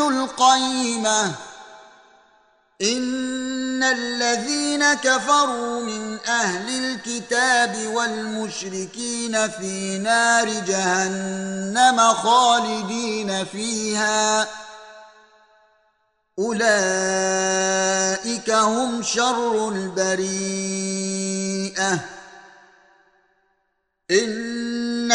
القيمة. إن الذين كفروا من أهل الكتاب والمشركين في نار جهنم خالدين فيها. أولئك هم شر البريئة. إن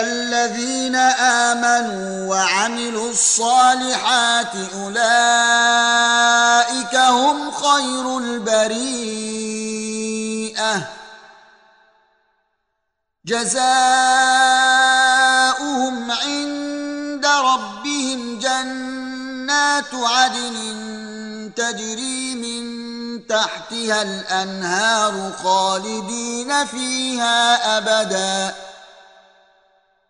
الذين آمنوا وعملوا الصالحات أولئك هم خير البريئة. جزاؤهم عند ربهم جنات عدن تجري من تحتها الأنهار خالدين فيها أبدا.